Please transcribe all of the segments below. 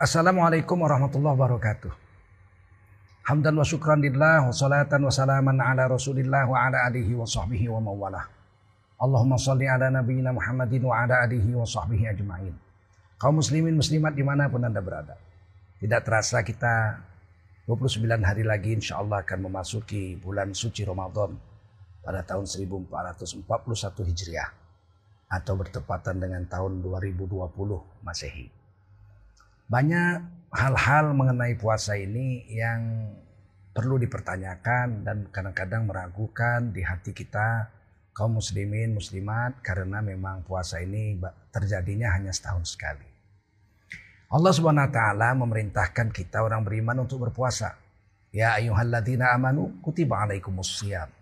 Assalamualaikum warahmatullahi wabarakatuh. Hamdan wa syukran lillah wa salatan wa salaman ala rasulillah wa ala alihi wa sahbihi wa mawalah. Allahumma salli ala nabiyyina Muhammadin wa ala alihi wa sahbihi ajma'in. Kaum muslimin muslimat di mana pun anda berada. Tidak terasa kita 29 hari lagi insya Allah akan memasuki bulan suci Ramadan pada tahun 1441 Hijriah atau bertepatan dengan tahun 2020 Masehi. Banyak hal-hal mengenai puasa ini yang perlu dipertanyakan dan kadang-kadang meragukan di hati kita kaum muslimin muslimat karena memang puasa ini terjadinya hanya setahun sekali. Allah Subhanahu wa taala memerintahkan kita orang beriman untuk berpuasa. Ya ayyuhalladzina amanu kutiba alaikumusiyam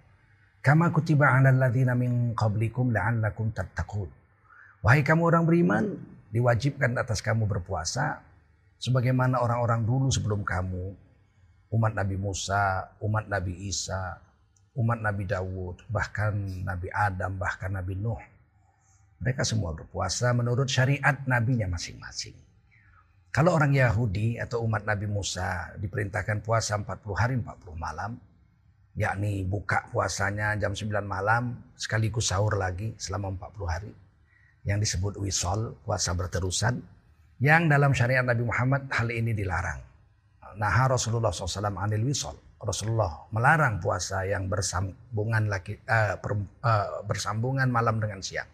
Kama kutiba 'alal ladzina min qablikum la'allakum tattaqun. Wahai kamu orang beriman, diwajibkan atas kamu berpuasa sebagaimana orang-orang dulu sebelum kamu, umat Nabi Musa, umat Nabi Isa, umat Nabi Dawud, bahkan Nabi Adam, bahkan Nabi Nuh. Mereka semua berpuasa menurut syariat nabinya masing-masing. Kalau orang Yahudi atau umat Nabi Musa diperintahkan puasa 40 hari 40 malam, yakni buka puasanya jam 9 malam sekaligus sahur lagi selama 40 hari yang disebut wisol puasa berterusan yang dalam syariat Nabi Muhammad hal ini dilarang. Nah Rasulullah SAW anil wisol. Rasulullah melarang puasa yang bersambungan lagi uh, per, uh, bersambungan malam dengan siang.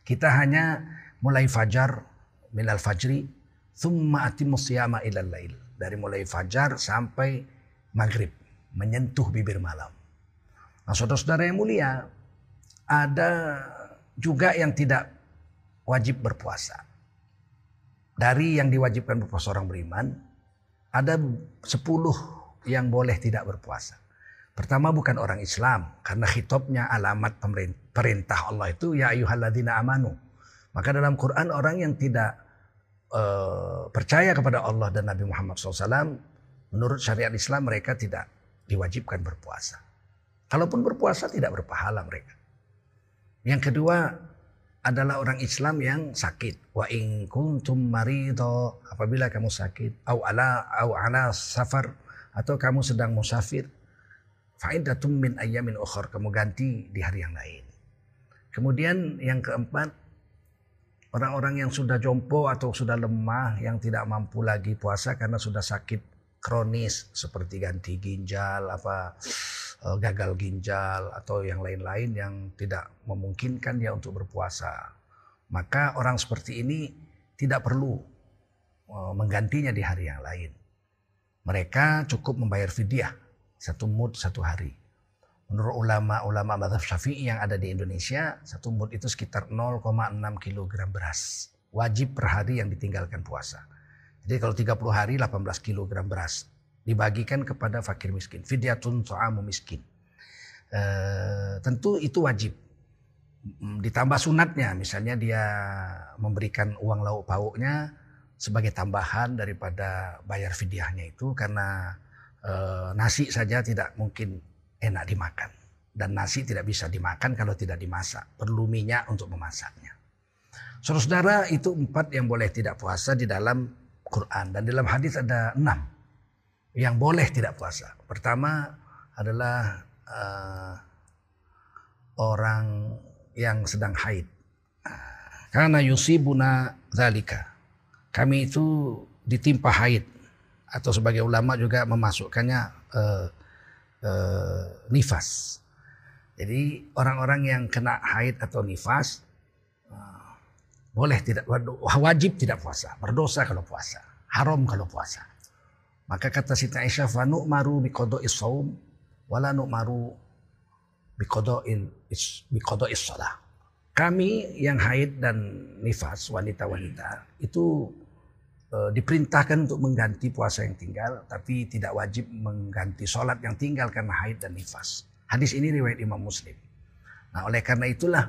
Kita hanya mulai fajar minal fajri thumma atimus siyama ilal lail. Dari mulai fajar sampai maghrib menyentuh bibir malam. Nah saudara-saudara yang mulia, ada juga yang tidak wajib berpuasa. Dari yang diwajibkan berpuasa orang beriman, ada sepuluh yang boleh tidak berpuasa. Pertama bukan orang Islam, karena hitopnya alamat perintah Allah itu ya ayuhalladzina amanu. Maka dalam Quran orang yang tidak uh, percaya kepada Allah dan Nabi Muhammad SAW, menurut syariat Islam mereka tidak diwajibkan berpuasa. Kalaupun berpuasa tidak berpahala mereka. Yang kedua adalah orang Islam yang sakit. Wa in kuntum marido apabila kamu sakit au ala au ala safar atau kamu sedang musafir faidatum min ayyamin ukhra kamu ganti di hari yang lain. Kemudian yang keempat orang-orang yang sudah jompo atau sudah lemah yang tidak mampu lagi puasa karena sudah sakit kronis seperti ganti ginjal apa gagal ginjal atau yang lain-lain yang tidak memungkinkan dia untuk berpuasa. Maka orang seperti ini tidak perlu eh, menggantinya di hari yang lain. Mereka cukup membayar fidyah satu mud satu hari. Menurut ulama-ulama madhab syafi'i yang ada di Indonesia, satu mud itu sekitar 0,6 kg beras. Wajib per hari yang ditinggalkan puasa. Jadi kalau 30 hari 18 kg beras dibagikan kepada fakir miskin. Fidyatun so'amu miskin. E, tentu itu wajib. Mm, ditambah sunatnya misalnya dia memberikan uang lauk pauknya sebagai tambahan daripada bayar fidyahnya itu karena e, nasi saja tidak mungkin enak dimakan. Dan nasi tidak bisa dimakan kalau tidak dimasak. Perlu minyak untuk memasaknya. Saudara-saudara itu empat yang boleh tidak puasa di dalam Quran dan dalam hadis ada enam yang boleh tidak puasa. Pertama adalah uh, orang yang sedang haid. Karena yusibuna zalika. Kami itu ditimpa haid atau sebagai ulama juga memasukkannya uh, uh, nifas. Jadi orang-orang yang kena haid atau nifas boleh tidak wajib tidak puasa, berdosa kalau puasa, haram kalau puasa. Maka kata Siti Aisyah, "Fa nu'maru bi qada'is shaum wala nu'maru bi qada'il bi qada'is shalah." Kami yang haid dan nifas, wanita-wanita, itu e, diperintahkan untuk mengganti puasa yang tinggal, tapi tidak wajib mengganti sholat yang tinggal karena haid dan nifas. Hadis ini riwayat Imam Muslim. Nah, oleh karena itulah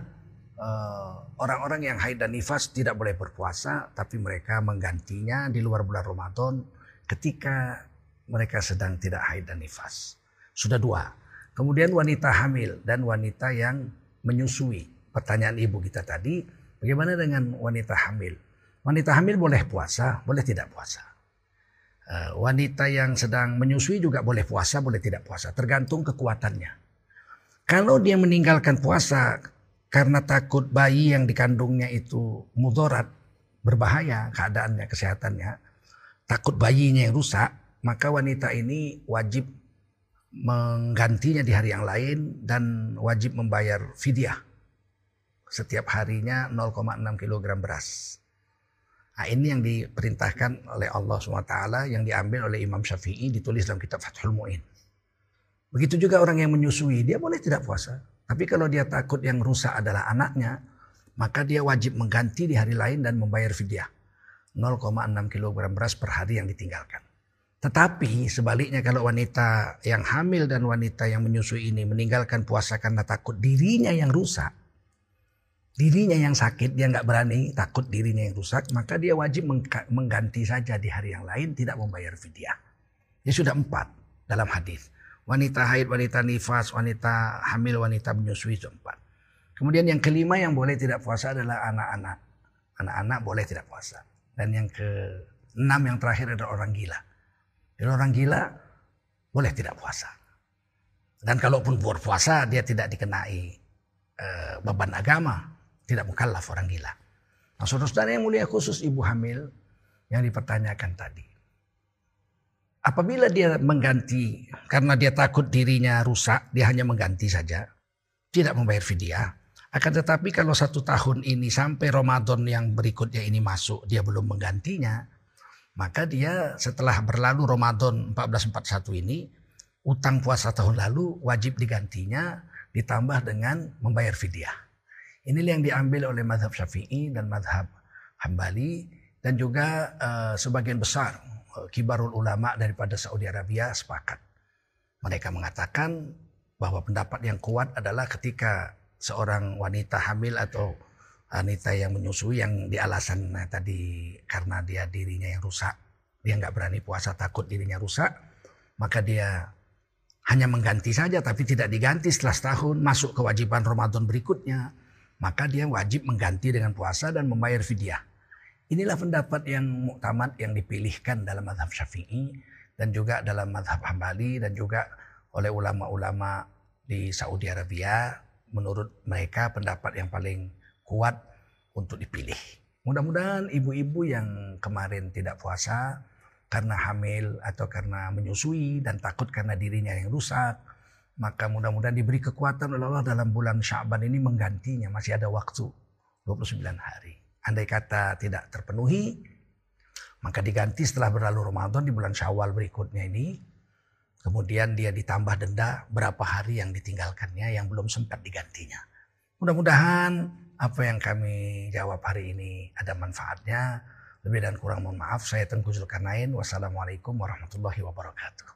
Eh, orang-orang yang haid dan nifas tidak boleh berpuasa, tapi mereka menggantinya di luar bulan Ramadan ketika mereka sedang tidak haid dan nifas. Sudah dua. Kemudian wanita hamil dan wanita yang menyusui. Pertanyaan ibu kita tadi, bagaimana dengan wanita hamil? Wanita hamil boleh puasa, boleh tidak puasa. Uh, wanita yang sedang menyusui juga boleh puasa, boleh tidak puasa, tergantung kekuatannya. Kalau dia meninggalkan puasa karena takut bayi yang dikandungnya itu mudarat, berbahaya keadaannya, kesehatannya, takut bayinya yang rusak, maka wanita ini wajib menggantinya di hari yang lain dan wajib membayar fidyah. Setiap harinya 0,6 kg beras. Nah, ini yang diperintahkan oleh Allah SWT yang diambil oleh Imam Syafi'i ditulis dalam kitab Fathul Mu'in. Begitu juga orang yang menyusui, dia boleh tidak puasa. Tapi kalau dia takut yang rusak adalah anaknya, maka dia wajib mengganti di hari lain dan membayar fidyah. 0,6 kg beras per hari yang ditinggalkan. Tetapi sebaliknya kalau wanita yang hamil dan wanita yang menyusui ini meninggalkan puasa karena takut dirinya yang rusak, dirinya yang sakit, dia nggak berani, takut dirinya yang rusak, maka dia wajib mengganti saja di hari yang lain, tidak membayar fidyah. Ya sudah empat dalam hadis. Wanita haid, wanita nifas, wanita hamil, wanita menyusui itu empat. Kemudian yang kelima yang boleh tidak puasa adalah anak-anak. Anak-anak boleh tidak puasa. Dan yang ke enam yang terakhir adalah orang gila. Dan orang gila boleh tidak puasa. Dan kalaupun berpuasa dia tidak dikenai uh, beban agama tidak mukallaf orang gila. Nah saudara-saudara yang mulia khusus ibu hamil yang dipertanyakan tadi. Apabila dia mengganti karena dia takut dirinya rusak, dia hanya mengganti saja, tidak membayar fidyah. Akan tetapi kalau satu tahun ini sampai Ramadan yang berikutnya ini masuk, dia belum menggantinya, maka dia setelah berlalu Ramadan 1441 ini, utang puasa tahun lalu wajib digantinya ditambah dengan membayar fidyah. Inilah yang diambil oleh madhab syafi'i dan madhab hambali dan juga uh, sebagian besar uh, kibarul ulama daripada Saudi Arabia sepakat. Mereka mengatakan bahwa pendapat yang kuat adalah ketika seorang wanita hamil atau wanita yang menyusui yang di alasan nah, tadi karena dia dirinya yang rusak, dia nggak berani puasa takut dirinya rusak, maka dia hanya mengganti saja tapi tidak diganti setelah setahun masuk kewajiban Ramadan berikutnya maka dia wajib mengganti dengan puasa dan membayar fidyah. Inilah pendapat yang muktamad yang dipilihkan dalam madhab syafi'i dan juga dalam madhab hambali dan juga oleh ulama-ulama di Saudi Arabia. Menurut mereka pendapat yang paling kuat untuk dipilih. Mudah-mudahan ibu-ibu yang kemarin tidak puasa karena hamil atau karena menyusui dan takut karena dirinya yang rusak maka mudah-mudahan diberi kekuatan oleh Allah dalam bulan Syaban ini menggantinya. Masih ada waktu 29 hari. Andai kata tidak terpenuhi, maka diganti setelah berlalu Ramadan di bulan Syawal berikutnya ini. Kemudian dia ditambah denda berapa hari yang ditinggalkannya yang belum sempat digantinya. Mudah-mudahan apa yang kami jawab hari ini ada manfaatnya. Lebih dan kurang mohon maaf. Saya Tengku Zulkarnain. Wassalamualaikum warahmatullahi wabarakatuh.